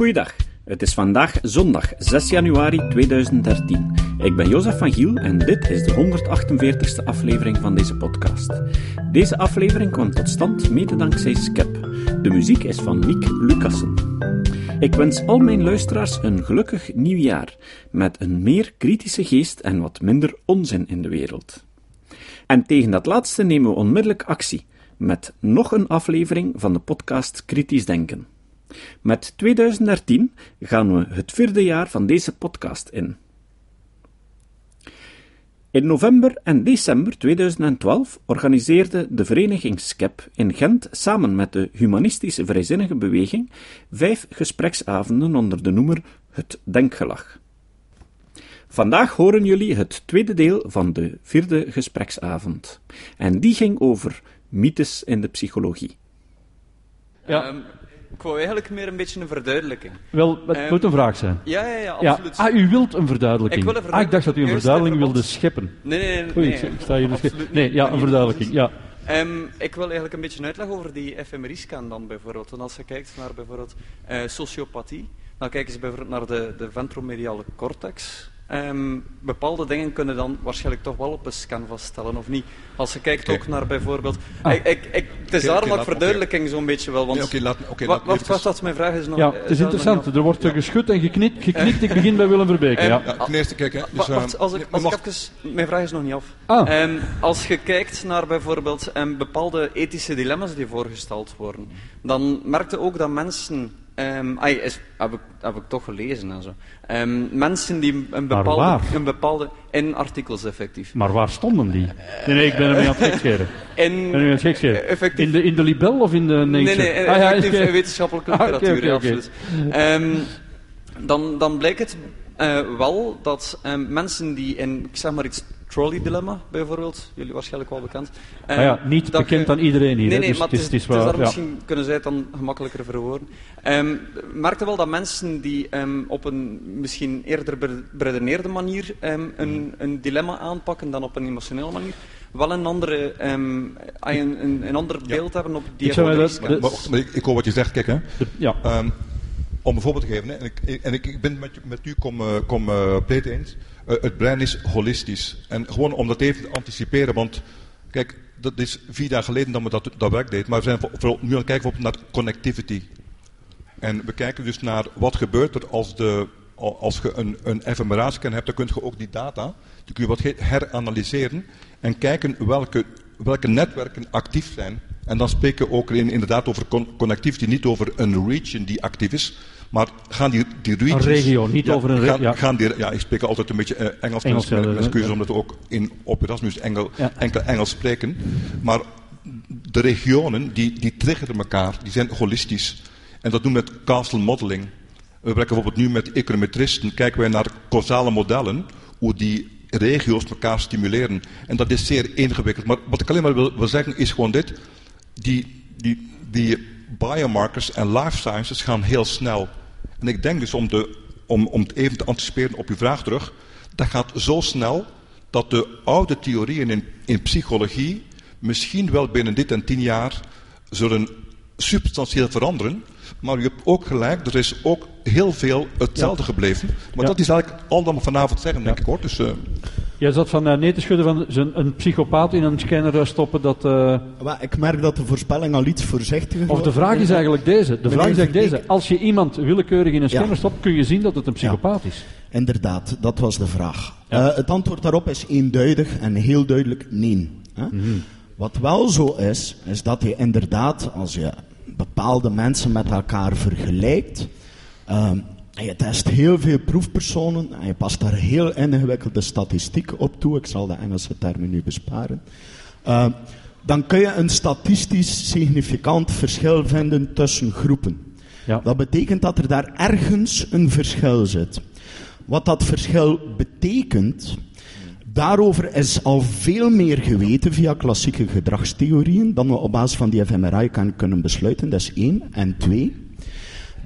Goeiedag. Het is vandaag zondag 6 januari 2013. Ik ben Jozef van Giel en dit is de 148ste aflevering van deze podcast. Deze aflevering kwam tot stand mede dankzij Skep. De muziek is van Nick Lucassen. Ik wens al mijn luisteraars een gelukkig nieuwjaar, met een meer kritische geest en wat minder onzin in de wereld. En tegen dat laatste nemen we onmiddellijk actie, met nog een aflevering van de podcast Kritisch Denken. Met 2013 gaan we het vierde jaar van deze podcast in. In november en december 2012 organiseerde de vereniging SCEP in Gent samen met de humanistische vrijzinnige beweging vijf gespreksavonden onder de noemer Het Denkgelag. Vandaag horen jullie het tweede deel van de vierde gespreksavond. En die ging over mythes in de psychologie. Ja. Um, ik wou eigenlijk meer een beetje een verduidelijking. Wel, het um, moet een vraag zijn. Ja, ja, ja, absoluut. Ja. Ah, u wilt een verduidelijking. Ik wil een verduidelijking. Ah, ik dacht dat u een verduidelijking wilde scheppen. Nee, nee, nee. Oei, nee, ik sta hier dus nee, ja, een verduidelijking, ja. Um, ik wil eigenlijk een beetje uitleggen over die fMRI-scan dan bijvoorbeeld. En als je kijkt naar bijvoorbeeld uh, sociopathie, dan kijken ze bijvoorbeeld naar de, de ventromediale cortex. Um, bepaalde dingen kunnen dan waarschijnlijk toch wel op een scan vaststellen, of niet? Als je kijkt ook naar bijvoorbeeld... Ah. Ik, ik, ik, het is daarom okay, verduidelijking okay. zo'n beetje wel, want... Ja, okay, laat, okay, wat, wat, wat dat mijn vraag is nog... Ja, het is interessant. Er wordt ja. geschud en geknikt. geknikt. ik begin bij Willem Verbeke. Ja. ja ten eerste, kijk, hè, dus, Wacht, als ik, als ik even... Mijn vraag is nog niet af. Ah. Um, als je kijkt naar bijvoorbeeld um, bepaalde ethische dilemma's die voorgesteld worden, dan merkte ook dat mensen Um, is, heb, ik, heb ik toch gelezen en zo. Um, mensen die een bepaalde, een bepaalde. In artikels effectief. Maar waar stonden die? Nee, nee ik ben ermee aan het. In, ben aan het. Effectief. In de, in de Libel of in de Nature? Nee, nee, in, ah, ja, effectief in wetenschappelijke literatuur, ah, okay, okay, absoluut. Okay. Um, dan, dan blijkt het uh, wel dat mensen die in, ik zeg maar iets, trolley dilemma bijvoorbeeld, jullie waarschijnlijk wel bekend. Um, ah ja, niet bekend aan iedereen hier. Nee, nee, dus maar het is, het is, het is waar, ja. misschien kunnen zij het dan gemakkelijker verwoorden. Um, merkte wel dat mensen die um, op een misschien eerder beredeneerde manier um, een, een dilemma aanpakken dan op een emotionele manier, wel een, andere, um, een, een, een ander beeld ja. hebben op die ik, dat, maar, maar, maar ik, ik hoor wat je zegt, kijk hè. De, ja. Om een voorbeeld te geven, hè, en, ik, en ik, ik ben met, met u uh, kom uh, eens, uh, het brein is holistisch. En gewoon om dat even te anticiperen, want kijk, dat is vier jaar geleden dat we dat, dat werk deed, maar we zijn vooral nu aan het kijken naar connectivity. En we kijken dus naar wat gebeurt er als, de, als je een, een fMRA-scan hebt, dan kun je ook die data, die kun je wat heranalyseren en kijken welke, welke netwerken actief zijn. En dan spreken we ook in, inderdaad over connectivity, niet over een region die actief is, maar gaan die, die. Een regio, niet ja, over een regio. Gaan, ja. gaan die, ja, ik spreek altijd een beetje uh, Engels, Engels met, met excuses, omdat we ook in, op Erasmus Engel, enkel Engels spreken. Maar de regionen, die, die triggeren elkaar, die zijn holistisch. En dat doen we met castle modeling. We werken bijvoorbeeld nu met econometristen, kijken wij naar causale modellen, hoe die regio's elkaar stimuleren. En dat is zeer ingewikkeld. Maar wat ik alleen maar wil, wil zeggen is gewoon dit. Die, die, die biomarkers en life sciences gaan heel snel. En ik denk dus om, de, om, om het even te anticiperen op uw vraag terug. Dat gaat zo snel dat de oude theorieën in, in psychologie misschien wel binnen dit en tien jaar zullen substantieel veranderen. Maar u hebt ook gelijk, er is ook heel veel hetzelfde Ja. gebleven. Maar Ja. dat is eigenlijk al dat we vanavond zeggen, denk ik hoor. Dus, eh, Jij zat van uh, nee te schudden van een psychopaat in een scanner eh, stoppen. Dat, uh, Maar ik merk dat de voorspelling al iets voorzichtiger of de vraag is eigenlijk deze. De Meneer vraag is eigenlijk deze. Als je iemand willekeurig in een Ja. scanner stopt, kun je zien dat het een psychopaat is. Inderdaad, dat was de vraag. Ja. Eh, het antwoord daarop is eenduidig en heel duidelijk nee. Mhm. Wat wel zo is, is dat je inderdaad, als je bepaalde mensen met elkaar vergelijkt, ehm, en je test heel veel proefpersonen en je past daar heel ingewikkelde statistieken op toe, ik zal de Engelse termen nu besparen, ehm, dan kun je een statistisch significant verschil vinden tussen groepen. Ja. Dat betekent dat er daar ergens een verschil zit. Wat dat verschil betekent, daarover is al veel meer geweten via klassieke gedragstheorieën dan we op basis van die fMRI kan, kunnen besluiten. Dat is één. En twee,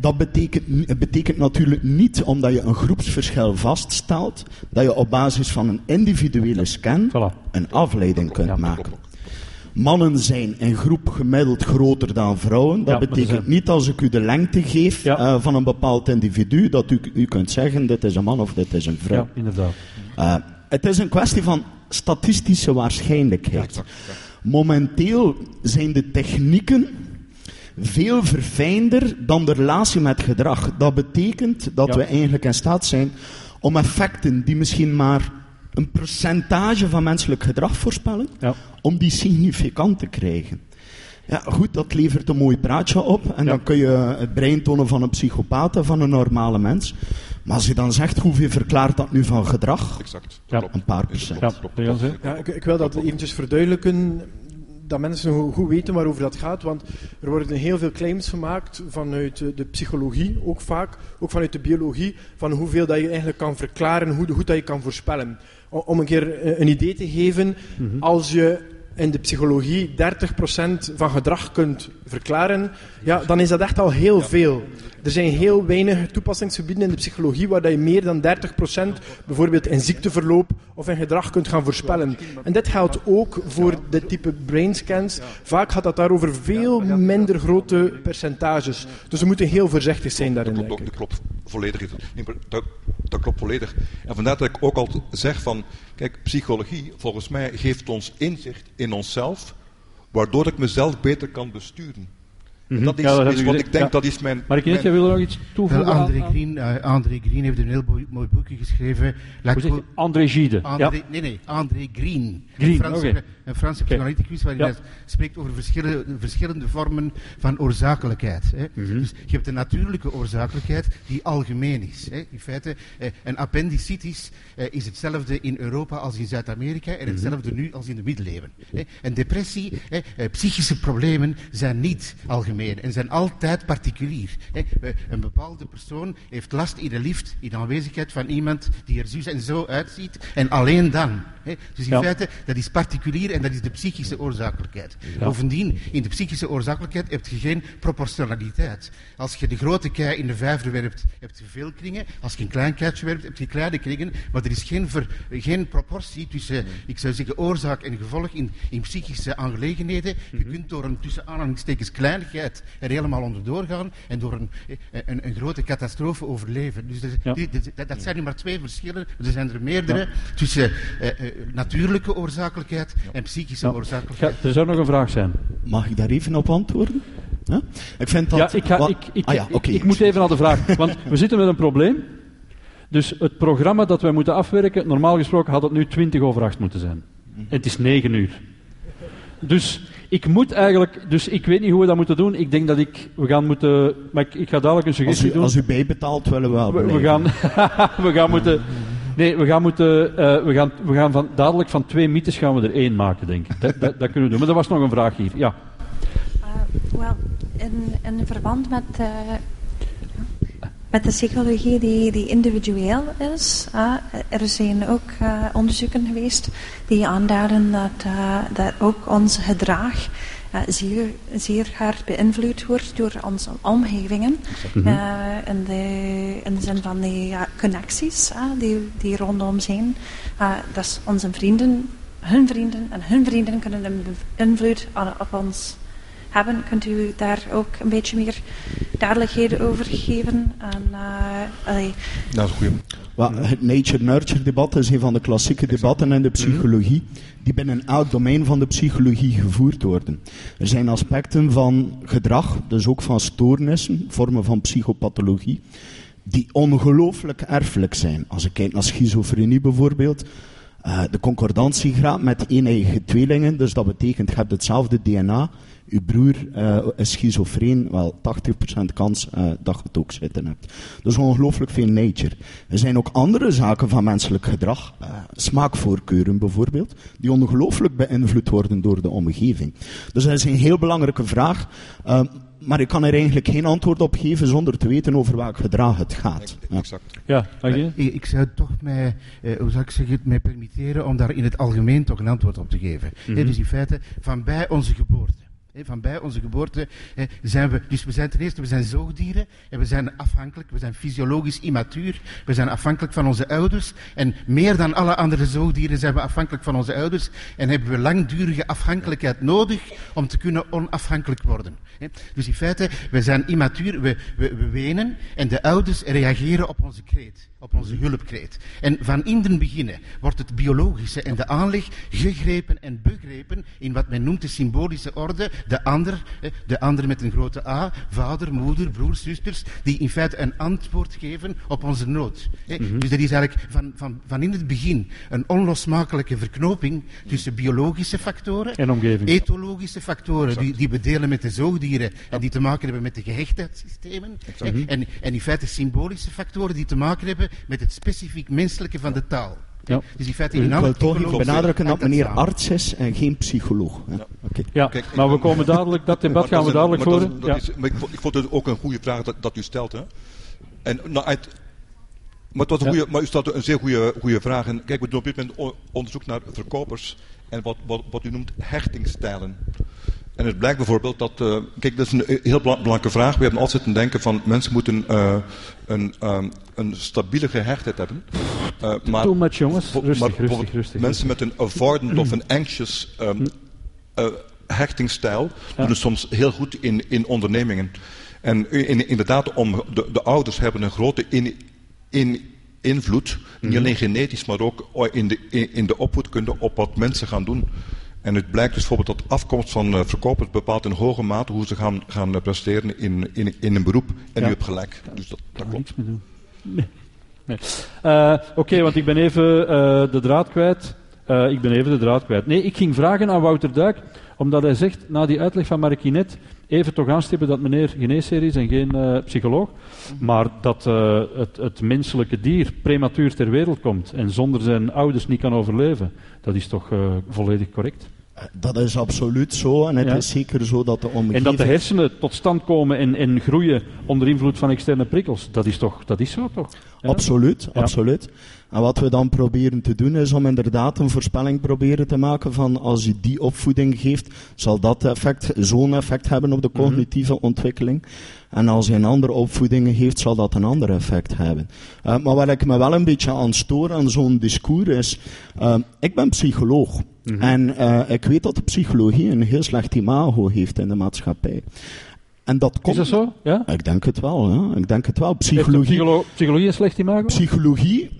dat betekent, betekent natuurlijk niet, omdat je een groepsverschil vaststelt, dat je op basis van een individuele scan Voilà. een afleiding kunt maken. Mannen zijn in groep gemiddeld groter dan vrouwen. Dat Ja, betekent niet als ik u de lengte geef Ja. eh, van een bepaald individu, dat u, u kunt zeggen, dit is een man of dit is een vrouw. Ja, inderdaad. Eh, het is een kwestie van statistische waarschijnlijkheid. Momenteel zijn de technieken veel verfijnder dan de relatie met gedrag. Dat betekent dat Ja. we eigenlijk in staat zijn om effecten die misschien maar een percentage van menselijk gedrag voorspellen, Ja. om die significant te krijgen. Ja, goed, dat levert een mooi praatje op. En Ja. dan kun je het brein tonen van een psychopaat en van een normale mens. Maar als je dan zegt, hoeveel verklaart dat nu van gedrag? Exact. Ja. Een paar procent. Ja, ik, ik wil dat eventjes verduidelijken, dat mensen go- goed weten waarover dat gaat, want er worden heel veel claims gemaakt vanuit eh, de psychologie, ook vaak, ook vanuit de biologie, van hoeveel dat je eigenlijk kan verklaren, hoe goed dat je kan voorspellen. Om een keer eh, een idee te geven, als je in de psychologie 30% van gedrag kunt verklaren, ja, dan is dat echt al heel veel. Er zijn heel weinig toepassingsgebieden in de psychologie waar dat je meer dan 30% bijvoorbeeld in ziekteverloop of in gedrag kunt gaan voorspellen. En dit geldt ook voor dit type brainscans. Vaak gaat dat daarover veel minder grote percentages. Dus we moeten heel voorzichtig zijn daarin, Dat klopt, dat klopt volledig. Dat, dat klopt volledig. En vandaar dat ik ook altijd zeg van, kijk, psychologie volgens mij geeft ons inzicht in onszelf, waardoor ik mezelf beter kan besturen. En dat is, Mhm. Ja, dat heb is ik wat gezegd. ik denk, Ja. dat is mijn... Maar ik mijn- jij wil nog iets toevoegen? Wel, aan- André aan- Green, eh, André Green heeft een heel mooi, mooi boekje geschreven. Hoe zeg je? André Gide. André, Ja. Nee, nee, André Green. Green, een Franse, oké. een Franse psychoanalyticus waarin Ja. hij spreekt over verschillende, verschillende vormen van oorzakelijkheid. Hè. Mhm. Dus je hebt de natuurlijke oorzakelijkheid die algemeen is. Hè. In feite, eh, een appendicitis eh, is hetzelfde in Europa als in Zuid-Amerika Mhm. en hetzelfde nu als in de middeleeuwen. Hè. En depressie, hè, eh, psychische problemen zijn niet algemeen en zijn altijd particulier. Een bepaalde persoon heeft last in de lift in aanwezigheid van iemand die er zo en zo uitziet en alleen dan. Dus in Ja. feite, dat is particulier en dat is de psychische oorzakelijkheid. Ja. Bovendien, in de psychische oorzakelijkheid heb je geen proportionaliteit. Als je de grote kei in de vijver werpt, heb je veel kringen. Als je een klein keitje werpt, heb je kleine kringen. Maar er is geen, ver- geen proportie tussen, ik zou zeggen, oorzaak en gevolg in, in psychische aangelegenheden. Mhm. Je kunt door een tussen aanhalingstekens kleinigheid er helemaal onderdoor gaan en door een, een, een grote catastrofe overleven. Dus er- Ja. die- die- dat, dat zijn nu maar twee verschillen. Er zijn er meerdere tussen eh, eh, natuurlijke oorzakelijkheid en psychische Ja. oorzakelijkheid. Ja, er zou nog een vraag zijn. Mag ik daar even op antwoorden? Ja? Ik vind dat... Ja, ik, ga, ik, ik, ah ja, ik- oké. ik moet even aan de vraag. Want we zitten met een probleem. Dus het programma dat wij moeten afwerken, normaal gesproken had het nu 20 over 8 moeten zijn. En het is 9 uur. Dus ik moet eigenlijk, dus ik weet niet hoe we dat moeten doen. Ik denk dat ik, we gaan moeten, maar ik, ik ga dadelijk een Als suggestie u, doen. als u bijbetaalt, willen we wel We, gaan, we gaan moeten, nee, we gaan moeten, eh, we gaan, we gaan van, dadelijk van twee mythes gaan we er één maken, denk ik. Dat, dat, dat kunnen we doen. Maar er was nog een vraag hier. Ja. Uh, Wel, in, in verband met, eh, met de psychologie die, die individueel is, uh, er zijn ook uh, onderzoeken geweest die aanduiden dat, uh, dat ook ons gedrag uh, zeer, zeer hard beïnvloed wordt door onze omgevingen. Mhm. Uh, in, de, in de zin van die ja, connecties die, die rondom zijn. Uh, dus onze vrienden, hun vrienden en hun vrienden kunnen een invloed op ons hebben. Kunt u daar ook een beetje meer duidelijkheden over geven? En, uh, allee, Dat is. Wel, het nature-nurture debat is een van de klassieke debatten in de psychologie, die binnen elk domein van de psychologie gevoerd worden. Er zijn aspecten van gedrag, dus ook van stoornissen, vormen van psychopathologie, die ongelooflijk erfelijk zijn. Als ik kijk naar schizofrenie bijvoorbeeld, uh, de concordantie met eeneigen tweelingen, dus dat betekent je hebt hetzelfde DNA, uw broer uh, is schizofreen, wel 80% kans uh, dat je het ook zitten hebt. Dus ongelooflijk veel nature. Er zijn ook andere zaken van menselijk gedrag, smaakvoorkeuren bijvoorbeeld, die ongelooflijk beïnvloed worden door de omgeving. Dus dat is een heel belangrijke vraag. Maar ik kan er eigenlijk geen antwoord op geven zonder te weten over welk gedrag het gaat. Ja. Exact. Ja, dank je. Ik, ik zou toch mij, eh, hoe zou ik zeggen, mij permitteren om daar in het algemeen toch een antwoord op te geven. Mhm. He, dus in feite, van bij onze geboorte. Van bij onze geboorte zijn we, dus we zijn ten eerste, we zijn zoogdieren en we zijn afhankelijk, we zijn fysiologisch immatuur, we zijn afhankelijk van onze ouders en meer dan alle andere zoogdieren zijn we afhankelijk van onze ouders en hebben we langdurige afhankelijkheid nodig om te kunnen onafhankelijk worden. Dus in feite, we zijn immatuur, we, we, we wenen en de ouders reageren op onze kreet op onze hulpkreet. En van in den beginnen wordt het biologische en de aanleg gegrepen en begrepen in wat men noemt de symbolische orde, de ander, de ander met een grote A, vader, moeder, broers, zusters, die in feite een antwoord geven op onze nood. Mhm. Dus er is eigenlijk van, van, van in het begin een onlosmakelijke verknoping tussen biologische factoren En omgeving. etologische factoren die, die we delen met de zoogdieren en die te maken hebben met de gehechtheidssystemen. hè, En, en in feite symbolische factoren die te maken hebben met het specifiek menselijke van de taal. Ja. Dus in feite Ik benadrukken dat meneer samen. arts is en geen psycholoog. hè. Oké. Ja, Kijk, maar we komen dadelijk, dat debat gaan we dadelijk voeren. maar dat is- Ja. dat is- maar ik, vond, ik vond het ook een goede vraag dat, dat u stelt. Hè? En, nou, uit, maar, het was een Ja. goede, maar u stelde een zeer goede, goede vraag. En kijk, we doen op dit moment onderzoek naar verkopers en wat, wat, wat u noemt hechtingstijlen. En het blijkt bijvoorbeeld dat, eh, kijk, dat is een heel bela- belangrijke vraag. We hebben altijd te denken van mensen moeten eh, een, ehm, een stabiele gehechtheid hebben. Eh, maar Too much, jongens. Rustig, maar rustig, rustig. Mensen met een avoidant of een anxious ehm, eh, hechtingsstijl doen het soms heel goed in, in ondernemingen. En in, inderdaad, om, de, de ouders hebben een grote in, in, invloed, niet alleen genetisch, maar ook in de, in, in de opvoedkunde op wat mensen gaan doen. En het blijkt dus bijvoorbeeld dat afkomst van eh, verkopers bepaalt in hoge mate hoe ze gaan, gaan eh, presteren in, in, in een beroep. En Ja. u hebt gelijk. Dus dat, dat klopt. Nee. nee. Eh, Oké, want ik ben even de draad kwijt. Ik ben even de draad kwijt. Nee, ik ging vragen aan Wouter Duik, omdat hij zegt, na die uitleg van Marquinet, even toch aanstippen dat meneer geneesheer is en geen psycholoog, maar dat het, het menselijke dier prematuur ter wereld komt en zonder zijn ouders niet kan overleven. Dat is toch volledig correct? Dat is absoluut zo. En het Ja. is zeker zo dat de omgeving... En dat de hersenen tot stand komen en, en groeien onder invloed van externe prikkels, dat is toch, dat is zo toch? Ja? Absoluut, absoluut. En wat we dan proberen te doen is om inderdaad een voorspelling proberen te maken van als je die opvoeding geeft, zal dat effect, zo'n effect hebben op de Mhm. cognitieve ontwikkeling. En als je een andere opvoeding geeft, zal dat een ander effect hebben. Eh, maar waar ik me wel een beetje aan stoor aan zo'n discours is, eh, ik ben psycholoog. Mhm. En eh, ik weet dat de psychologie een heel slecht imago heeft in de maatschappij. En dat Is komt... dat zo? Ja? Ik denk het wel, ja. Ik denk het wel. Psychologie... psycholo- psychologie een slecht imago? Psychologie.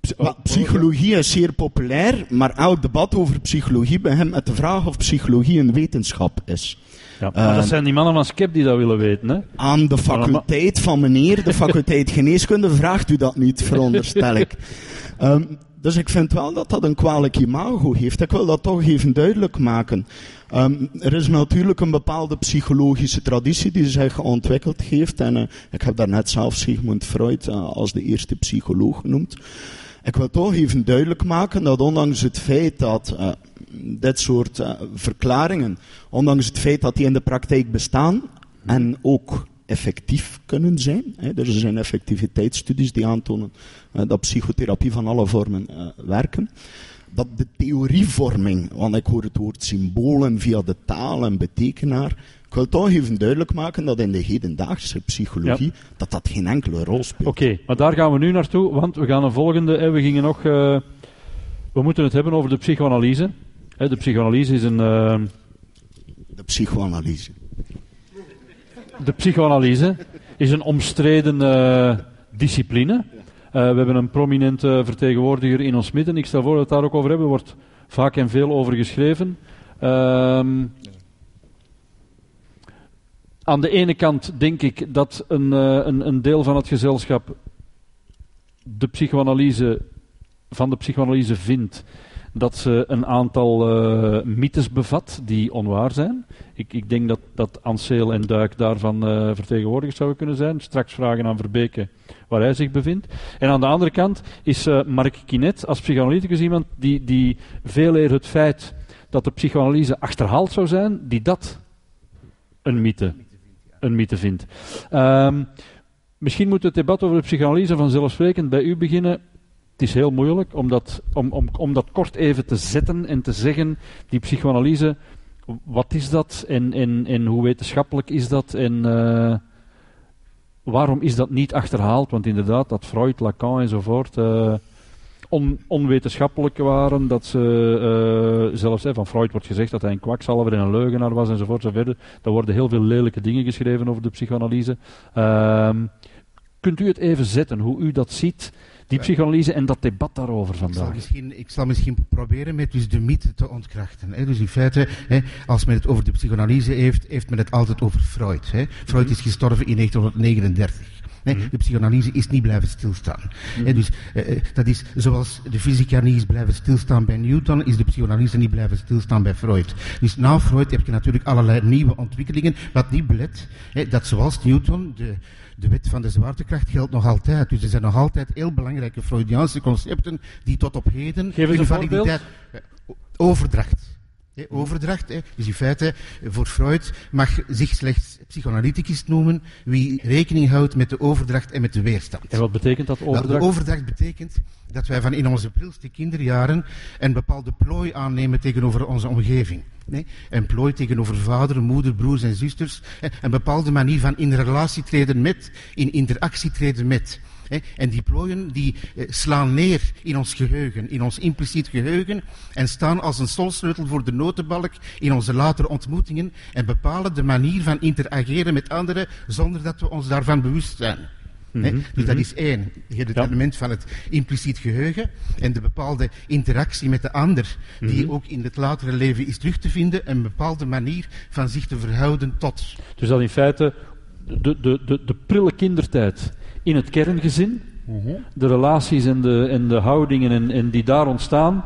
Psy- Oh, psychologie is zeer populair, maar elk debat over psychologie begint met de vraag of psychologie een wetenschap is. Ja, maar dat Eh, zijn die mannen van Skep die dat willen weten. Hè? Aan de faculteit van meneer, de faculteit geneeskunde, vraagt u dat niet, veronderstel ik. Ehm, dus ik vind wel dat dat een kwalijk imago heeft. Ik wil dat toch even duidelijk maken. Ehm, er is natuurlijk een bepaalde psychologische traditie die zich ontwikkeld heeft. En eh, ik heb daarnet zelf Sigmund Freud eh, als de eerste psycholoog genoemd. Ik wil toch even duidelijk maken dat ondanks het feit dat eh, dit soort verklaringen, ondanks het feit dat die in de praktijk bestaan en ook effectief kunnen zijn, hè, er zijn effectiviteitsstudies die aantonen eh, dat psychotherapie van alle vormen eh, werken, dat de theorievorming, want ik hoor het woord symbolen via de taal en betekenaar, ik wil toch even duidelijk maken dat in de hedendaagse psychologie dat dat geen enkele rol speelt. Oké, maar daar gaan we nu naartoe, want we gaan een volgende. We gingen nog. eh, we moeten het hebben over de psychoanalyse. Hè, de psychoanalyse is een. De psychoanalyse. De psychoanalyse is een omstreden discipline. Eh, we hebben een prominente vertegenwoordiger in ons midden. Ik stel voor dat we het daar ook over hebben. Er wordt vaak en veel over geschreven. Ehm, aan de ene kant denk ik dat een, eh, een, een deel van het gezelschap de psychoanalyse, van de psychoanalyse vindt dat ze een aantal eh, mythes bevat die onwaar zijn. Ik, ik denk dat, dat en Duik daarvan eh, vertegenwoordigers zouden kunnen zijn. Straks vragen aan Verbeke waar hij zich bevindt. En aan de andere kant is eh, Mark Kinet als psychoanalyticus iemand die, die veel eer het feit dat de psychoanalyse achterhaald zou zijn, die dat een mythe, een mythe vindt. Ehm, misschien moet het debat over de psychoanalyse vanzelfsprekend bij u beginnen. Het is heel moeilijk om dat, om, om, om dat kort even te zetten en te zeggen. Die psychoanalyse wat is dat en, hoe wetenschappelijk is dat en uh, waarom is dat niet achterhaald? Want inderdaad, dat Freud, Lacan enzovoort uh, on, onwetenschappelijk waren, dat ze uh, zelfs van Freud wordt gezegd dat hij een kwakzalver en een leugenaar was enzovoort. enzovoort. Daar worden heel veel lelijke dingen geschreven over de psychoanalyse. Ehm, kunt u het even zetten, hoe u dat ziet? Die psychoanalyse en dat debat daarover vandaag. Ik zal misschien, ik zal misschien proberen met dus de mythe te ontkrachten. Hè. Dus in feite, hè, als men het over de psychoanalyse heeft, heeft men het altijd over Freud. Hè. Freud is gestorven in 1939. Nee, mhm. de psychoanalyse is niet blijven stilstaan. Mm dus uh, dat is zoals de fysica niet is blijven stilstaan bij Newton, is de psychoanalyse niet blijven stilstaan bij Freud. Dus na Freud heb je natuurlijk allerlei nieuwe ontwikkelingen, wat niet belet dat zoals Newton de de wet van de zwaartekracht geldt nog altijd. Dus er zijn nog altijd heel belangrijke Freudiaanse concepten die tot op heden... Geef eens een voorbeeld. Overdracht. Overdracht, dus in feite, voor Freud mag zich slechts psychoanalyticus noemen wie rekening houdt met de overdracht en met de weerstand. En wat betekent dat overdracht? de overdracht betekent dat wij van in onze prilste kinderjaren een bepaalde plooi aannemen tegenover onze omgeving. Nee? Een plooi tegenover vader, moeder, broers en zusters. Een bepaalde manier van in relatie treden met, in interactie treden met. En die plooien die eh, slaan neer in ons geheugen, in ons impliciet geheugen, en staan als een stolsleutel voor de notenbalk in onze latere ontmoetingen en bepalen de manier van interageren met anderen zonder dat we ons daarvan bewust zijn. Mm Dus dat is één. Het element van het impliciet geheugen en de bepaalde interactie met de ander, die mhm. ook in het latere leven is terug te vinden, een bepaalde manier van zich te verhouden tot. Dus dat in feite de, de, de, de prille kindertijd in het kerngezin, de relaties en de, en de houdingen en, en die daar ontstaan,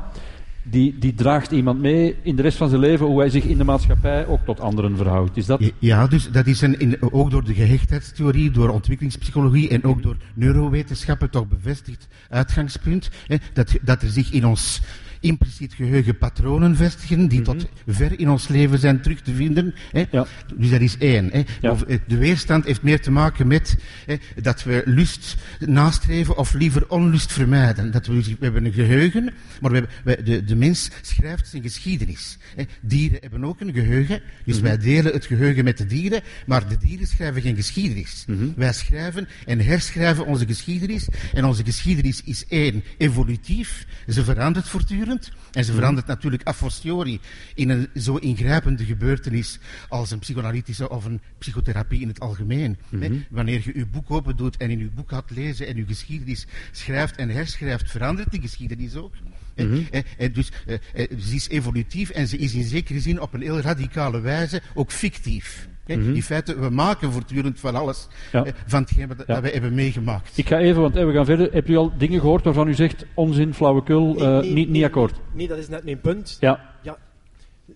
die, die draagt iemand mee in de rest van zijn leven hoe hij zich in de maatschappij ook tot anderen verhoudt. Is dat... Ja, dus dat is een, ook door de gehechtheidstheorie, door ontwikkelingspsychologie en ook door neurowetenschappen toch bevestigd uitgangspunt. Hè, dat, dat er zich in ons impliciet geheugen patronen vestigen die tot mhm. ver in ons leven zijn terug te vinden. Hè. Ja. Dus dat is één. Hè. Eh, de weerstand heeft meer te maken met hè, dat we lust nastreven of liever onlust vermijden. Dat we, we hebben een geheugen, maar we hebben, we, de, de mens schrijft zijn geschiedenis. Hè. Dieren hebben ook een geheugen, dus mhm. wij delen het geheugen met de dieren, maar de dieren schrijven geen geschiedenis. Mhm. Wij schrijven en herschrijven onze geschiedenis en onze geschiedenis is één, evolutief, ze verandert voortdurend en ze verandert natuurlijk a fortiori in een zo ingrijpende gebeurtenis als een psychoanalytische of een psychotherapie in het algemeen. Mhm. Wanneer je uw boek open doet en in uw boek gaat lezen en uw geschiedenis schrijft en herschrijft, verandert die geschiedenis ook. Mm en, dus eh, eh, ze is evolutief en ze is in zekere zin op een heel radicale wijze ook fictief. Mhm. In feite, we maken voortdurend van alles ja. van hetgeen wat, ja. we hebben meegemaakt. Ik ga even, want we gaan verder. Hebt u al dingen gehoord waarvan u zegt onzin, flauwekul, nee, niet, niet akkoord? Nee, dat is net mijn punt. Ja. ja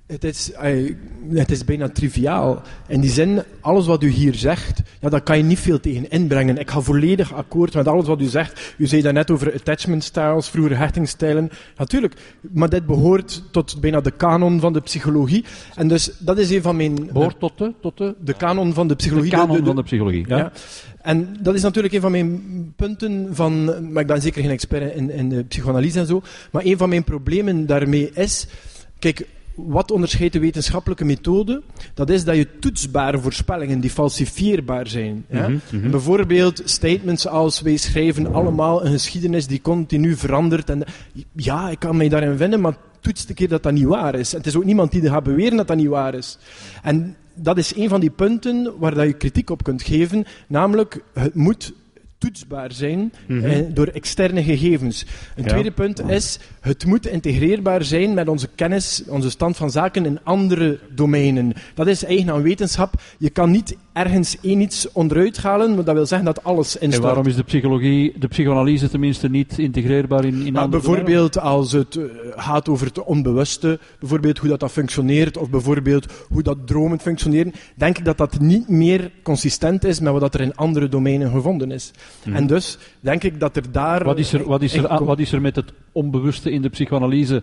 het is, het is bijna triviaal. In die zin, alles wat u hier zegt, ja, daar kan je niet veel tegen inbrengen. Ik ga volledig akkoord met alles wat u zegt. U zei daarnet over attachment styles, vroeger hechtingstijlen. Natuurlijk, maar dit behoort tot bijna de kanon van de psychologie. En dus, dat is een van mijn... Behoort tot de? Tot de, de kanon van de psychologie. De kanon van de psychologie, ja. En dat is natuurlijk een van mijn punten van... Maar ik ben zeker geen expert in, in de psychoanalyse en zo. Maar een van mijn problemen daarmee is... Kijk, wat onderscheidt de wetenschappelijke methode? Dat is dat je toetsbare voorspellingen die falsifieerbaar zijn. Mhm, mhm. bijvoorbeeld statements als wij schrijven allemaal een geschiedenis die continu verandert. En ja, ik kan mij daarin vinden, maar toets de keer dat dat niet waar is. En het is ook niemand die gaat beweren dat dat niet waar is. En dat is een van die punten waar dat je kritiek op kunt geven, namelijk het moet toetsbaar zijn mhm. eh, door externe gegevens. Een tweede punt is, het moet integreerbaar zijn met onze kennis, onze stand van zaken in andere domeinen. Dat is eigen aan wetenschap. Je kan niet ergens één iets onderuit halen, maar dat wil zeggen dat alles instaat. En waarom is de psychologie, de psychoanalyse tenminste niet integreerbaar in, in maar andere Bijvoorbeeld als het uh, gaat over het onbewuste, bijvoorbeeld hoe dat, dat functioneert, of bijvoorbeeld hoe dat dromen functioneren, denk ik dat dat niet meer consistent is met wat er in andere domeinen gevonden is. Mhm. En dus denk ik dat er daar... Wat is er, wat is er, wat is er met het onbewuste in de psychoanalyse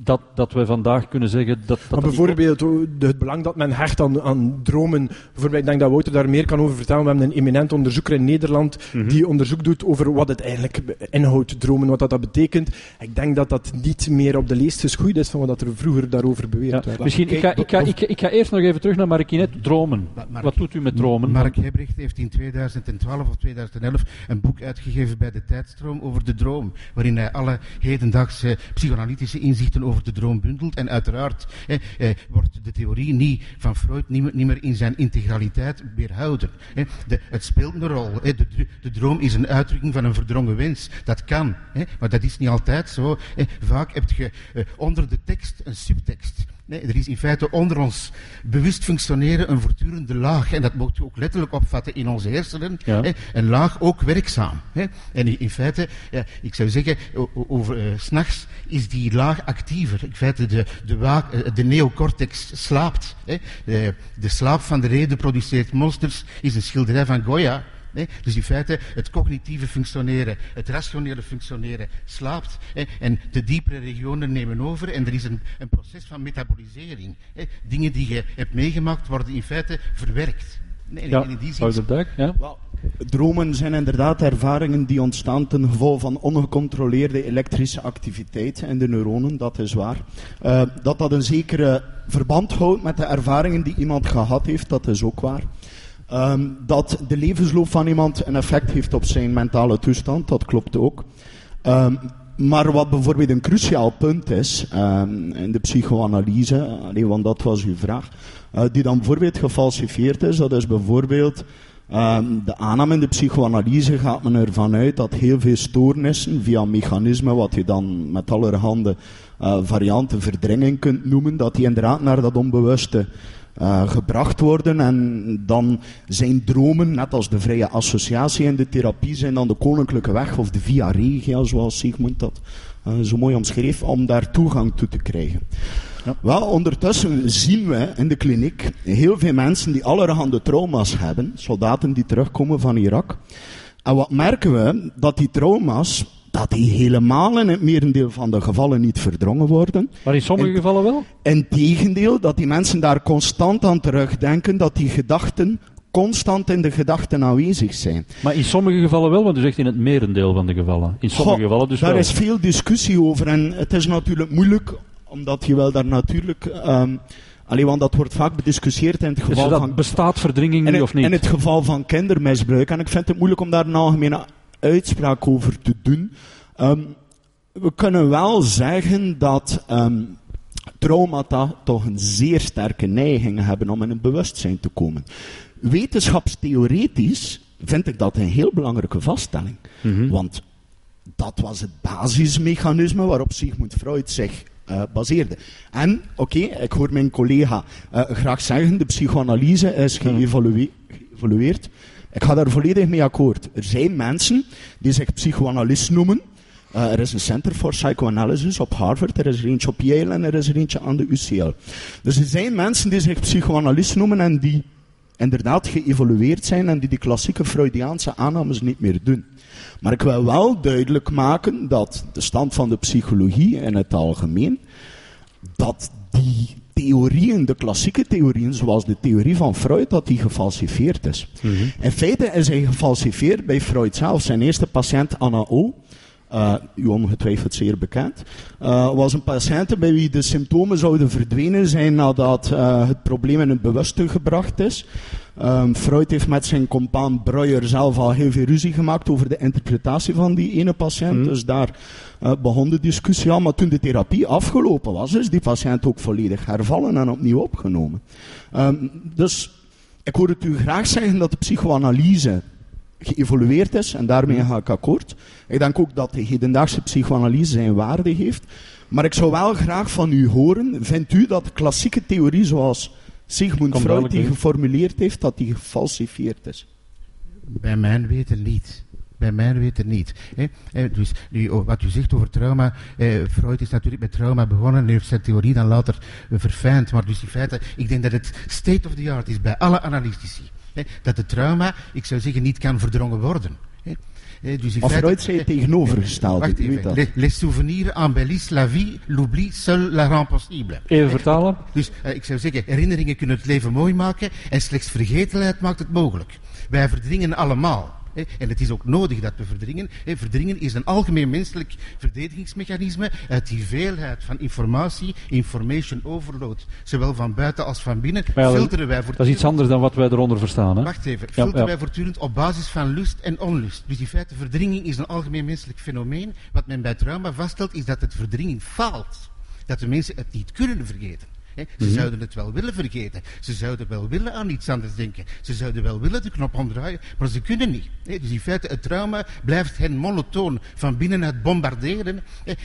dat, dat we vandaag kunnen zeggen dat... dat maar niet bijvoorbeeld het belang dat men hecht aan, aan dromen. Bijvoorbeeld, ik denk dat Wouter daar meer kan over vertellen. We hebben een eminent onderzoeker in Nederland Mhm. die onderzoek doet over wat het eigenlijk inhoudt, dromen, wat dat, dat betekent. Ik denk dat dat niet meer op de leest geschoeid is van wat er vroeger daarover beweerd Ja, werd. misschien, ik ga, ik, ga, ik, ga, ik ga eerst nog even terug naar Markinet. Dromen. Wat doet u met dromen? Mark Hebrecht heeft in 2012 of 2011 een boek uitgegeven bij de Tijdstroom over de droom, waarin hij alle hedendaagse psychoanalytische inzichten over de droom bundelt. En uiteraard wordt de theorie niet van Freud niet meer, niet meer in zijn integraliteit weerhouden. Hè. De, het speelt een rol. De, de droom is een uitdrukking van een verdrongen wens. Dat kan, maar dat is niet altijd zo. Vaak heb je eh, onder de tekst een subtekst. Nee, er is in feite onder ons bewust functioneren een voortdurende laag. En dat moet je ook letterlijk opvatten in onze hersenen. Ja. Hè, een laag ook werkzaam. Hè. En in, in feite, ja, ik zou zeggen, over eh, 's s'nachts is die laag actiever. In feite, de, de, wa- eh, de neocortex slaapt. Hè. De, de slaap van de reden produceert monsters is een schilderij van Goya. Hè. Dus in feite, het cognitieve functioneren, het rationele functioneren slaapt. hè. En de diepere regionen nemen over en er is een, een proces van metabolisering. hè. Dingen die je hebt meegemaakt worden in feite verwerkt. Nee, Ja, in die zin Duik, ja. Dromen zijn inderdaad ervaringen die ontstaan ten gevolge van ongecontroleerde elektrische activiteit in de neuronen, dat is waar. Eh, dat dat een zekere verband houdt met de ervaringen die iemand gehad heeft, dat is ook waar. Ehm, dat de levensloop van iemand een effect heeft op zijn mentale toestand, dat klopt ook. Ehm, maar wat bijvoorbeeld een cruciaal punt is ehm, in de psychoanalyse, alleen want dat was uw vraag, eh, die dan bijvoorbeeld gefalsifieerd is, dat is bijvoorbeeld de aanname in de psychoanalyse gaat men ervan uit dat heel veel stoornissen via mechanismen, wat je dan met allerhande eh, varianten verdringing kunt noemen, dat die inderdaad naar dat onbewuste eh, gebracht worden. En dan zijn dromen, net als de vrije associatie in de therapie, zijn dan de koninklijke weg of de via regia, zoals Sigmund dat eh, zo mooi omschreef, om daar toegang toe te krijgen. Wel, ondertussen zien we in de kliniek heel veel mensen die allerhande trauma's hebben, soldaten die terugkomen van Irak. En wat merken we? Dat die trauma's, dat die helemaal in het merendeel van de gevallen niet verdrongen worden. Maar in sommige En- gevallen wel? Integendeel, dat die mensen daar constant aan terugdenken, dat die gedachten constant in de gedachten aanwezig zijn. Maar in sommige gevallen wel, want u zegt in het merendeel van de gevallen. In sommige Goh, gevallen dus daar wel. is veel discussie over en het is natuurlijk moeilijk, omdat je wel daar natuurlijk... ehm alleen want dat wordt vaak bediscussieerd in het Dus geval dat van... bestaat verdringing In nu of niet? in het geval van kindermisbruik. En ik vind het moeilijk om daar een algemene uitspraak over te doen. Ehm, we kunnen wel zeggen dat ehm, traumata toch een zeer sterke neiging hebben om in het bewustzijn te komen. Wetenschapstheoretisch vind ik dat een heel belangrijke vaststelling. Mhm. Want dat was het basismechanisme waarop Sigmund Freud zich eh, baseerde. En, oké, ik hoor mijn collega eh, graag zeggen, de psychoanalyse is geëvalueerd. Ik ga daar volledig mee akkoord. Er zijn mensen die zich psychoanalist noemen. Eh, er is een Center for Psychoanalysis op Harvard, er is er eentje op Yale en er is er eentje aan de UCL. Dus er zijn mensen die zich psychoanalist noemen en die inderdaad geëvolueerd zijn en die die klassieke Freudiaanse aannames niet meer doen. Maar ik wil wel duidelijk maken dat de stand van de psychologie in het algemeen, dat die theorieën, de klassieke theorieën, zoals de theorie van Freud, dat die gefalsifieerd is. In feite is hij gefalsifieerd bij Freud zelf. Zijn eerste patiënt, Anna O., eh, u ongetwijfeld zeer bekend, eh, was een patiënt bij wie de symptomen zouden verdwenen zijn nadat eh, het probleem in het bewuste gebracht is. Ehm, Freud heeft met zijn compaan Breuer zelf al heel veel ruzie gemaakt over de interpretatie van die ene patiënt. Dus daar begon de discussie al. Maar toen de therapie afgelopen was, is die patiënt ook volledig hervallen en opnieuw opgenomen. Ehm, dus ik hoor het u graag zeggen dat de psychoanalyse geëvolueerd is en daarmee ga ik akkoord. Ik denk ook dat de hedendaagse psychoanalyse zijn waarde heeft. Maar ik zou wel graag van u horen, vindt u dat klassieke theorie zoals Sigmund Freud die geformuleerd heeft, dat die gefalsifieerd is? Bij mijn weten niet. Bij mijn weten niet. Dus nu, oh, wat u zegt over trauma, eh, Freud is natuurlijk met trauma begonnen en heeft zijn theorie dan later verfijnd. Maar dus in feite, ik denk dat het state of the art is bij alle analytici. Hè, dat de trauma, ik zou zeggen, niet kan verdrongen worden. Hè. Dus in Maar feite- Freud zei het tegenovergestelde. Wacht even. dat. Les, les souvenirs embellissent la vie, l'oubli seul la rend possible. Even vertalen. Dus eh, ik zou zeggen, herinneringen kunnen het leven mooi maken en slechts vergetelheid maakt het mogelijk. Wij verdringen allemaal. En het is ook nodig dat we verdringen. hè. Verdringen is een algemeen menselijk verdedigingsmechanisme uit die veelheid van informatie, information overload, zowel van buiten als van binnen, ja, filteren wij Dat is voortdurend. iets anders dan wat wij eronder verstaan. Hè? Wacht even. Ja, Filteren ja. wij voortdurend op basis van lust en onlust. Dus in feite, verdringing is een algemeen menselijk fenomeen. Wat men bij trauma vaststelt, is dat het verdringing faalt. Dat de mensen het niet kunnen vergeten. Ze Mhm. zouden het wel willen vergeten. Ze zouden wel willen aan iets anders denken. Ze zouden wel willen de knop omdraaien, maar ze kunnen niet. Dus in feite, het trauma blijft hen monotoon van binnenuit bombarderen.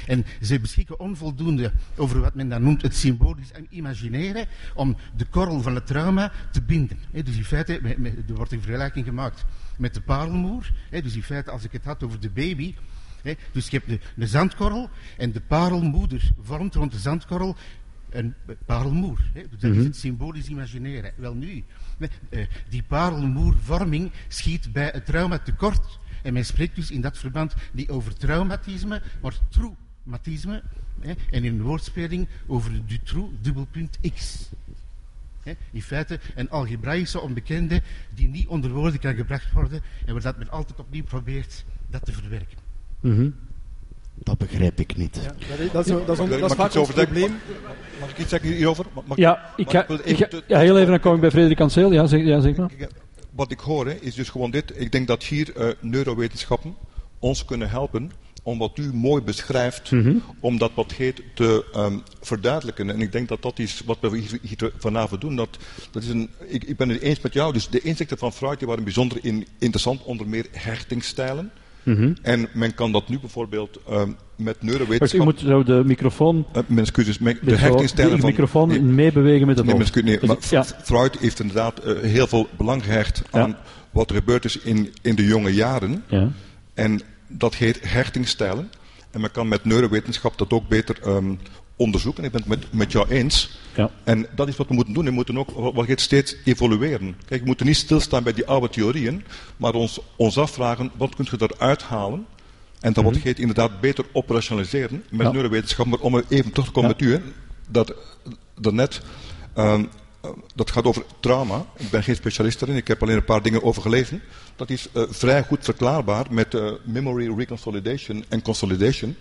En ze beschikken onvoldoende over wat men dan noemt het symbolisch en imaginaire, om de korrel van het trauma te binden. Dus in feite, me- me- er wordt een vergelijking gemaakt met de parelmoer. Dus in feite, als ik het had over de baby, dus je hebt de, de zandkorrel en de parelmoeder vormt rond de zandkorrel een parelmoer. Hè. Dat is het symbolisch imagineren. Wel nu, eh, die parelmoervorming schiet bij het trauma tekort. En men spreekt dus in dat verband niet over traumatisme, maar traumatisme. Hè, en in een woordspeling over du trou, dubbelpunt x. Hè, in feite een algebraïsche onbekende die niet onder woorden kan gebracht worden en waar dat men altijd opnieuw probeert dat te verwerken. Mhm. Dat begrijp ik niet. Ja, dat, is, dat, is, dat, is, vaak iets ons over zeggen? probleem. Mag ik iets zeggen hierover? Mag- Ja, ik ga- ja, heel even, dan kom ik bij Frederik Anseel. Ja, zeg, ja, zeg maar. Wat ik hoor hè, is dus gewoon dit. Ik denk dat hier eh, neurowetenschappen ons kunnen helpen om wat u mooi beschrijft, Mhm. om dat wat heet te ehm, verduidelijken. En ik denk dat dat is wat we hier, hier vanavond doen. Dat, dat is een, ik, ik ben het eens met jou. Dus de inzichten van Freud die waren bijzonder in, interessant, onder meer Mhm. En men kan dat nu bijvoorbeeld ehm, met Wacht, u neurowetenschappen... moet zo de microfoon, eh, mijn excuses, mijn- de de, hechtingsstijlen de van... microfoon Nee, meebewegen met het Nee, excuus, nee, Dus maar ja, Freud heeft inderdaad eh, heel veel belang gehecht Ja. aan wat er gebeurd is in, in de jonge jaren. ja. En dat heet hechtingsstijlen. En men kan met neurowetenschap dat ook beter ehm, onderzoeken. Ik ben het met, met jou eens. Ja. En dat is wat we moeten doen. We moeten ook wat steeds evolueren. Kijk, we moeten niet stilstaan bij die oude theorieën, maar ons, ons afvragen wat kunt je eruit halen. En dat wat heet inderdaad beter operationaliseren met. Ja. neurowetenschap. Maar om er even terug te komen Ja. met u, hè, dat, dat net. ehm, eh, dat gaat over trauma. Ik ben geen specialist daarin, ik heb alleen een paar dingen over gelezen. Dat is eh, vrij goed verklaarbaar met eh, memory reconsolidation en consolidation.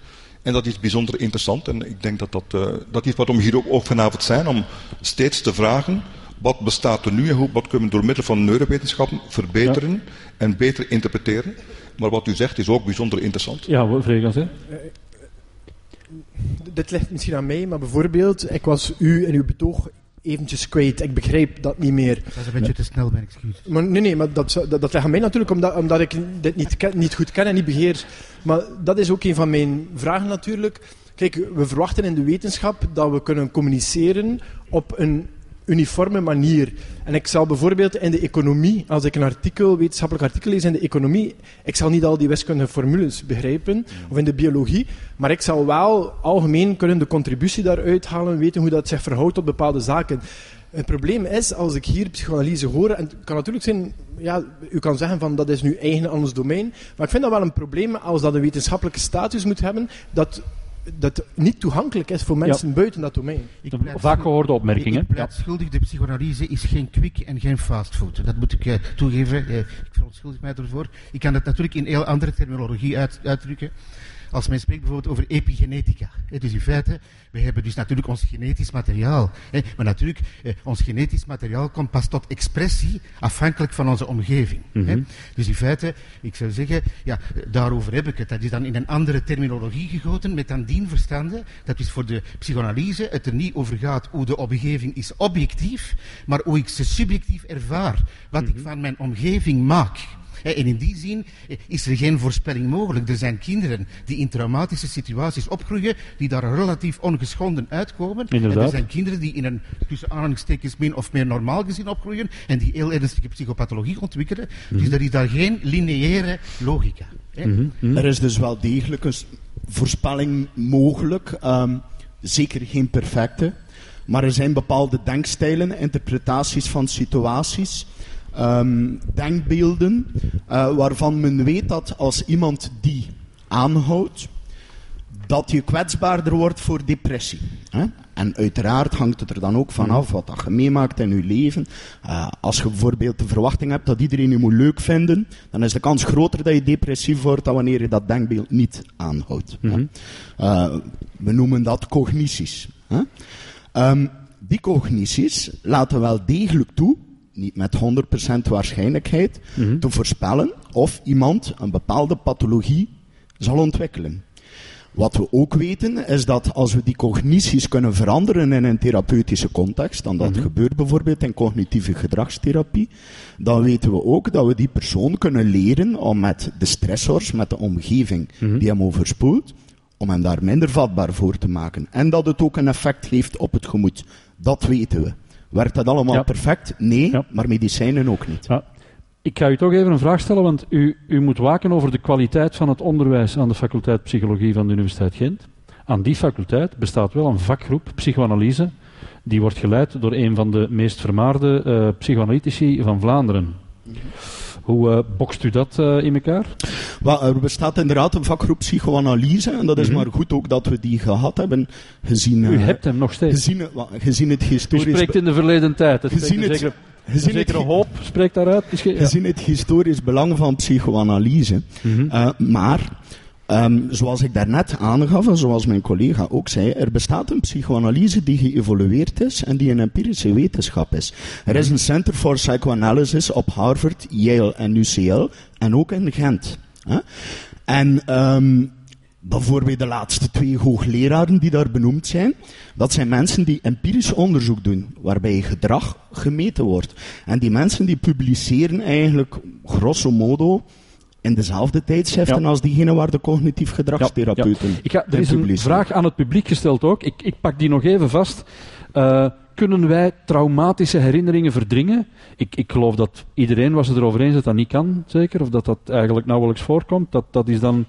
En dat is bijzonder interessant. En ik denk dat dat, eh, dat is waarom we hier ook, ook vanavond zijn. Om steeds te vragen, wat bestaat er nu en hoe, wat kunnen we door middel van neurowetenschappen verbeteren en beter interpreteren. Maar wat u zegt is ook bijzonder interessant. ja Frederik Anseel. Dit ligt misschien aan mij, maar bijvoorbeeld, ik was u en uw betoog eventjes kwijt. Ik begrijp dat niet meer. Dat is een beetje te snel, mijn excuus. Maar nee, nee, maar dat, dat, dat ligt aan mij natuurlijk, omdat, omdat ik dit niet, ken- niet goed ken en niet beheer. Maar dat is ook een van mijn vragen natuurlijk. Kijk, we verwachten in de wetenschap dat we kunnen communiceren op een uniforme manier. En ik zal bijvoorbeeld in de economie, als ik een artikel, wetenschappelijk artikel lees in de economie, ik zal niet al die wiskundige formules begrijpen, of in de biologie, maar ik zal wel algemeen kunnen de contributie daaruit halen, weten hoe dat zich verhoudt tot bepaalde zaken. Het probleem is, als ik hier psychoanalyse hoor, en het kan natuurlijk zijn, ja, u kan zeggen van dat is nu eigen aan ons domein, maar ik vind dat wel een probleem als dat een wetenschappelijke status moet hebben, dat dat niet toegankelijk is voor mensen buiten dat domein. Ik vaak gehoorde Ik, opmerking. hè? ik pleit schuldig, de psychoanalyse is geen kwik en geen fastfood. Dat moet ik eh, toegeven. Eh, ik verontschuldig mij ervoor. Ik kan het natuurlijk in heel andere terminologie uit, uitdrukken. Als men spreekt bijvoorbeeld over epigenetica. hè, dus in feite, we hebben dus natuurlijk ons genetisch materiaal. hè, maar natuurlijk, eh, ons genetisch materiaal komt pas tot expressie afhankelijk van onze omgeving. hè. Dus in feite, ik zou zeggen, ja, daarover heb ik het. Dat is dan in een andere terminologie gegoten, met dan dien verstande, dat is voor de psychoanalyse het er niet over gaat hoe de omgeving is objectief, maar hoe ik ze subjectief ervaar. Wat ik van mijn omgeving maak. En in die zin eh, is er geen voorspelling mogelijk. Er zijn kinderen die in traumatische situaties opgroeien, die daar relatief ongeschonden uitkomen. En Inderdaad. er zijn kinderen die in een tussen aanhalingstekens min of meer normaal gezin opgroeien en die heel ernstige psychopathologie ontwikkelen. Dus er is daar geen lineaire logica. Hè. Mhm. Er is dus wel degelijk een voorspelling mogelijk. ehm, zeker geen perfecte. Maar er zijn bepaalde denkstijlen, interpretaties van situaties. Ehm, denkbeelden uh, waarvan men weet dat als iemand die aanhoudt, dat je kwetsbaarder wordt voor depressie. Hè? En uiteraard hangt het er dan ook vanaf wat dat je meemaakt in je leven. Uh, als je bijvoorbeeld de verwachting hebt dat iedereen je moet leuk vinden, dan is de kans groter dat je depressief wordt dan wanneer je dat denkbeeld niet aanhoudt. Mm -hmm. uh, we noemen dat cognities. Um, die cognities laten wel degelijk toe, niet met 100% waarschijnlijkheid, mm -hmm. te voorspellen of iemand een bepaalde pathologie zal ontwikkelen. Wat we ook weten is dat als we die cognities kunnen veranderen in een therapeutische context, dan dat mm -hmm. gebeurt bijvoorbeeld in cognitieve gedragstherapie, dan weten we ook dat we die persoon kunnen leren om met de stressors, met de omgeving mm -hmm. die hem overspoelt, om hem daar minder vatbaar voor te maken. En dat het ook een effect heeft op het gemoed. Dat weten we. Werkt dat allemaal Ja. perfect? Nee, Ja. maar medicijnen ook niet. Ja. Ik ga u toch even een vraag stellen, want u, u moet waken over de kwaliteit van het onderwijs aan de faculteit Psychologie van de Universiteit Gent. Aan die faculteit bestaat wel een vakgroep psychoanalyse, die wordt geleid door een van de meest vermaarde eh, psychoanalytici van Vlaanderen. Hoe eh, bokst u dat eh, in elkaar? Wel, er bestaat inderdaad een vakgroep psychoanalyse, en dat is Mhm. maar goed ook dat we die gehad hebben, gezien, U eh, hebt hem nog steeds. gezien, gezien het U historisch... spreekt in de verleden tijd. Het Gezien het- zekere, een gezien zekere hoop spreekt daaruit. Misschien- ja. gezien het historisch belang van psychoanalyse. Mhm. Maar, ehm, zoals ik daarnet aangaf, en zoals mijn collega ook zei, er bestaat een psychoanalyse die geëvolueerd is en die een empirische wetenschap is. Er is een Center for Psychoanalysis op Harvard, Yale en UCL en ook in Gent. hè. En ehm, bijvoorbeeld de laatste twee hoogleraren die daar benoemd zijn, dat zijn mensen die empirisch onderzoek doen, waarbij gedrag gemeten wordt. En die mensen die publiceren eigenlijk grosso modo in dezelfde tijdschriften Ja. als diegene waar de cognitief gedragstherapeuten Ik ga, er is een vraag aan het publiek gesteld ook. Ik, ik pak die nog even vast. Eh, kunnen wij traumatische herinneringen verdringen? Ik, ik geloof dat iedereen was het erover eens dat dat niet kan, zeker. Of dat dat eigenlijk nauwelijks voorkomt. Dat, dat is dan...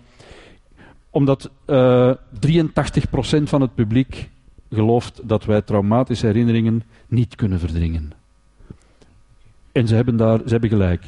Omdat eh 83% van het publiek gelooft dat wij traumatische herinneringen niet kunnen verdringen. En ze hebben, daar, ze hebben gelijk.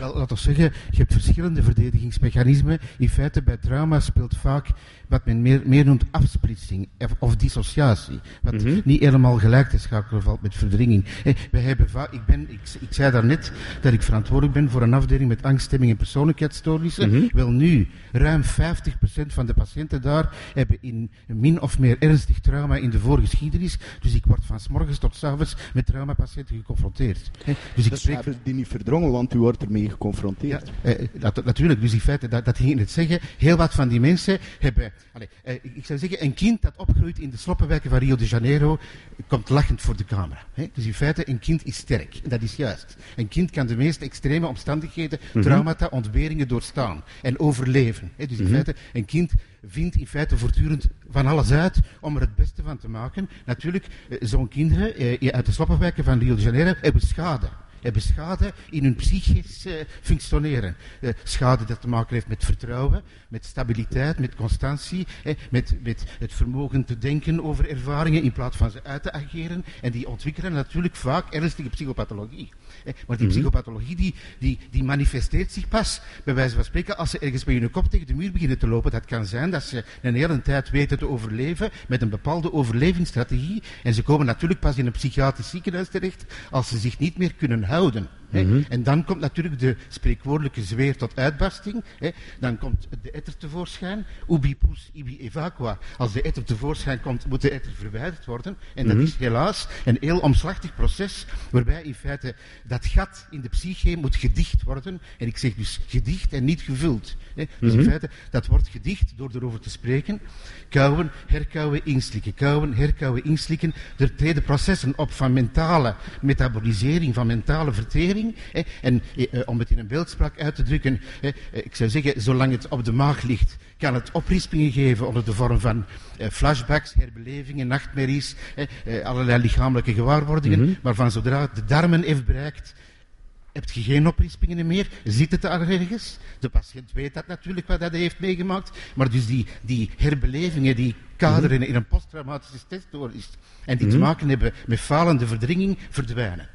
Laat ons zeggen, je hebt verschillende verdedigingsmechanismen. In feite, bij trauma speelt vaak wat men meer, meer noemt afsplitsing of, dissociatie. Wat Mhm. niet helemaal gelijk te schakelen valt met verdringing. Eh, wij hebben ik, ben, ik, ik zei daarnet dat ik verantwoordelijk ben voor een afdeling met angststemming en persoonlijkheidsstoornissen. Mhm. Wel nu, ruim 50% van de patiënten daar hebben in min of meer ernstig trauma in de voorgeschiedenis. Dus ik word van s morgens tot s avonds met traumapatiënten geconfronteerd. Dus ik Dus spreek hebben die niet verdrongen, want u wordt ermee geconfronteerd. ja, eh, dat, natuurlijk, dus in feite, dat, dat ging ik net zeggen, heel wat van die mensen hebben, allee, eh, ik- zou zeggen, een kind dat opgroeit in de sloppenwijken van Rio de Janeiro, komt lachend voor de camera. Hè? Dus in feite, een kind is sterk, dat is juist. Een kind kan de meest extreme omstandigheden, traumata, ontberingen doorstaan en overleven. Hè? Dus in feite, een kind vindt in feite voortdurend van alles uit om er het beste van te maken. Natuurlijk, eh, zo'n kinderen eh, uit de sloppenwijken van Rio de Janeiro hebben schade hebben schade in hun psychisch eh, functioneren. Eh, schade dat te maken heeft met vertrouwen, met stabiliteit, met constantie, met, met het vermogen te denken over ervaringen in plaats van ze uit te ageren. En die ontwikkelen natuurlijk vaak ernstige psychopathologie. Eh, maar die psychopathologie die, die, die manifesteert zich pas, bij wijze van spreken, als ze ergens bij hun kop tegen de muur beginnen te lopen. Dat kan zijn dat ze een hele tijd weten te overleven met een bepaalde overlevingsstrategie. En ze komen natuurlijk pas in een psychiatrisch ziekenhuis terecht als ze zich niet meer kunnen houden. Hè. En dan komt natuurlijk de spreekwoordelijke zweer tot uitbarsting. hè. Dan komt de etter tevoorschijn. Ubi pus, ibi evacua. Als de etter tevoorschijn komt, moet de etter verwijderd worden. En dat is helaas een heel omslachtig proces, waarbij in feite dat gat in de psyche moet gedicht worden. En ik zeg dus gedicht en niet gevuld. hè. Dus in feite, dat wordt gedicht door erover te spreken. Kauwen, herkauwen, inslikken. Kauwen, herkauwen, inslikken. Er treden processen op van mentale metabolisering, van mentale vertering. Hè. En eh, eh, om het in een beeldspraak uit te drukken, hè, eh, ik zou zeggen, zolang het op de maag ligt, kan het oprispingen geven onder de vorm van eh, flashbacks, herbelevingen, nachtmerries, hè, allerlei lichamelijke gewaarwordingen. Maar van zodra het de darmen heeft bereikt, heb je geen oprispingen meer? Zit het daar ergens? De patiënt weet dat natuurlijk wat hij heeft meegemaakt. Maar dus die, die herbelevingen, die kaderen in een posttraumatische stressstoornis en die te maken hebben met falende verdringing, verdwijnen.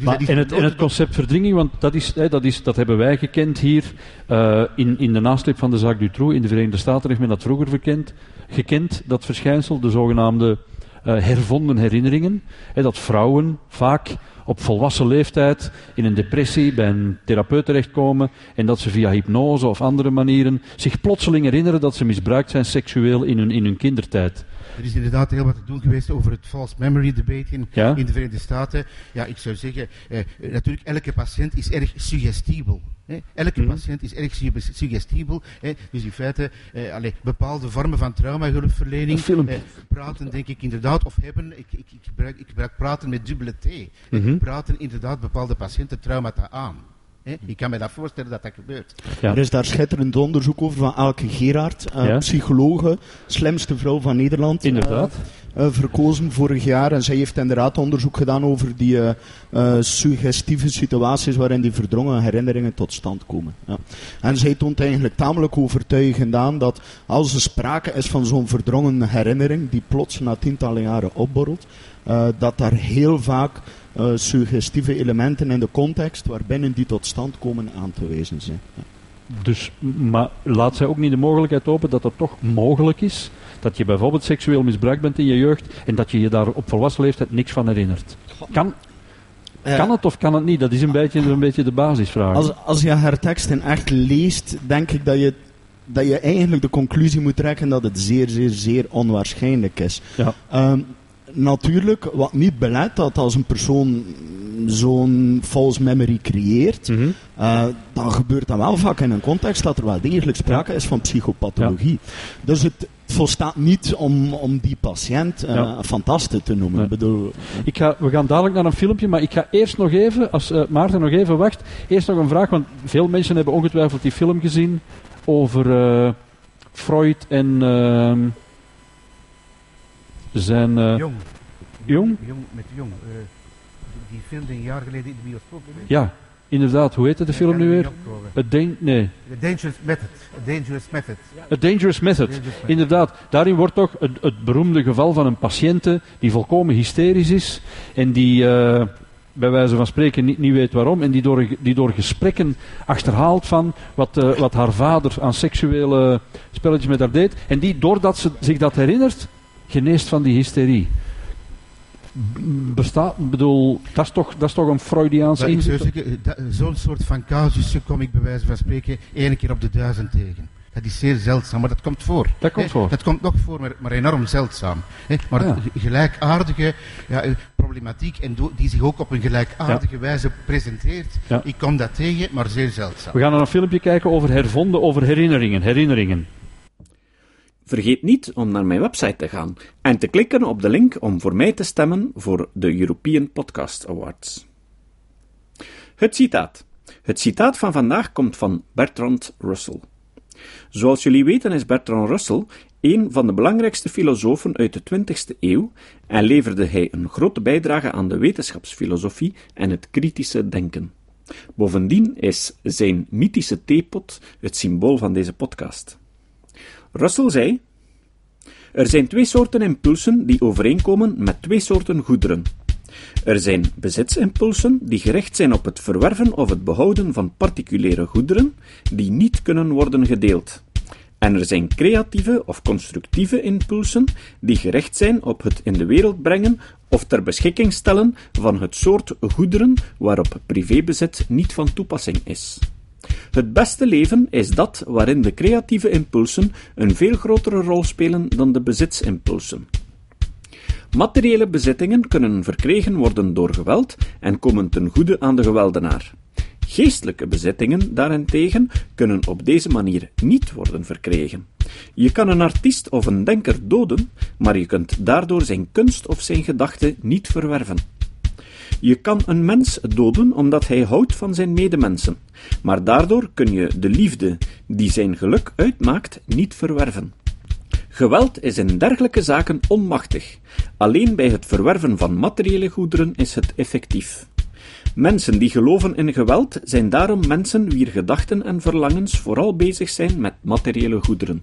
Maar en het, en het concept verdringing, want dat, is, hè, dat, is, dat hebben wij gekend hier eh, in, in de nasleep van de zaak Dutroux. In de Verenigde Staten heeft men dat vroeger verkend, gekend, dat verschijnsel, de zogenaamde eh, hervonden herinneringen. Hè, dat vrouwen vaak op volwassen leeftijd in een depressie bij een therapeut terechtkomen en dat ze via hypnose of andere manieren zich plotseling herinneren dat ze misbruikt zijn seksueel in hun, in hun kindertijd. Er is inderdaad heel wat te doen geweest over het false memory debate in, Ja? in de Verenigde Staten. Ja, ik zou zeggen, eh, natuurlijk, elke patiënt is erg suggestibel. Hè. Elke Mhm. patiënt is erg su- suggestibel. Hè. Dus in feite, eh, allee, bepaalde vormen van traumahulpverlening. Eh, praten, denk ik inderdaad, of hebben, ik, ik, ik, gebruik, ik gebruik praten met dubbele T. Mhm. Praten inderdaad bepaalde patiënten traumata aan. Hè. Ik kan me dat voorstellen dat dat gebeurt. Ja. Er is daar schitterend onderzoek over van Elke Gerard, eh, Ja. psychologe, slimste vrouw van Nederland. Inderdaad. eh, eh, verkozen vorig jaar. En zij heeft inderdaad onderzoek gedaan over die suggestieve situaties waarin die verdrongen herinneringen tot stand komen. Ja. En zij toont eigenlijk tamelijk overtuigend aan dat als er sprake is van zo'n verdrongen herinnering, die plots na tientallen jaren opborrelt, eh, dat daar heel vaak eh, suggestieve elementen in de context waarbinnen die tot stand komen aan te wijzen zijn. Ja. Dus, maar laat zij ook niet de mogelijkheid open dat het toch mogelijk is dat je bijvoorbeeld seksueel misbruikt bent in je jeugd en dat je je daar op volwassen leeftijd niks van herinnert. Kan, kan het of kan het niet? Dat is een beetje, een beetje de basisvraag. Als, als je haar teksten echt leest, denk ik dat je, dat je eigenlijk de conclusie moet trekken dat het zeer, zeer, zeer onwaarschijnlijk is. Ja. Ehm, natuurlijk, wat niet belet dat als een persoon zo'n false memory creëert, Mhm. eh, dan gebeurt dat wel vaak in een context dat er wel degelijk sprake is van psychopathologie. Dus het volstaat niet om, om die patiënt eh Ja. fantaste te noemen. Nee. Ik bedoel, Ik ga, we gaan dadelijk naar een filmpje, maar ik ga eerst nog even, als eh, Maarten nog even wacht, eerst nog een vraag, want veel mensen hebben ongetwijfeld die film gezien over eh, Freud en ehm, zijn... eh, Jong. Jong? Jong met Jong. eh, die film die een jaar geleden in de bioscoop ja, inderdaad, hoe heette de film nu weer? Dan- nee, Dangerous Method. A Dangerous Method. A Dangerous Method. Dangerous Method. Inderdaad, daarin wordt toch het, het beroemde geval van een patiënte die volkomen hysterisch is en die eh, bij wijze van spreken niet, niet weet waarom en die door, die door gesprekken achterhaalt van wat, wat haar vader aan seksuele spelletjes met haar deed en die doordat ze zich dat herinnert, geneest van die hysterie. Bestaat, ik bedoel, dat is toch, dat is toch een zou inzicht? Zo'n soort van casussen kom ik bij wijze van spreken één keer op de duizend tegen. Dat is zeer zeldzaam, maar dat komt voor. Dat komt voor. Dat komt nog voor, maar, maar enorm zeldzaam. Maar Ja. gelijkaardige ja, eh, problematiek en die zich ook op een gelijkaardige wijze presenteert, ik kom dat tegen, maar zeer zeldzaam. We gaan naar een filmpje kijken over hervonden, over herinneringen. Herinneringen. Vergeet niet om naar mijn website te gaan en te klikken op de link om voor mij te stemmen voor de European Podcast Awards. Het citaat. Het citaat van vandaag komt van Bertrand Russell. Zoals jullie weten is Bertrand Russell een van de belangrijkste filosofen uit de 20e eeuw en leverde hij een grote bijdrage aan de wetenschapsfilosofie en het kritische denken. Bovendien is zijn mythische theepot het symbool van deze podcast. Russell zei: Er zijn twee soorten impulsen die overeenkomen met twee soorten goederen. Er zijn bezitsimpulsen die gericht zijn op het verwerven of het behouden van particuliere goederen die niet kunnen worden gedeeld. En er zijn creatieve of constructieve impulsen die gericht zijn op het in de wereld brengen of ter beschikking stellen van het soort goederen waarop privébezit niet van toepassing is. Het beste leven is dat waarin de creatieve impulsen een veel grotere rol spelen dan de bezitsimpulsen. Materiële bezittingen kunnen verkregen worden door geweld en komen ten goede aan de geweldenaar. Geestelijke bezittingen daarentegen kunnen op deze manier niet worden verkregen. Je kan een artiest of een denker doden, maar je kunt daardoor zijn kunst of zijn gedachte niet verwerven. Je kan een mens doden omdat hij houdt van zijn medemensen, maar daardoor kun je de liefde die zijn geluk uitmaakt niet verwerven. Geweld is in dergelijke zaken onmachtig. Alleen bij het verwerven van materiële goederen is het effectief. Mensen die geloven in geweld zijn daarom mensen wier gedachten en verlangens vooral bezig zijn met materiële goederen.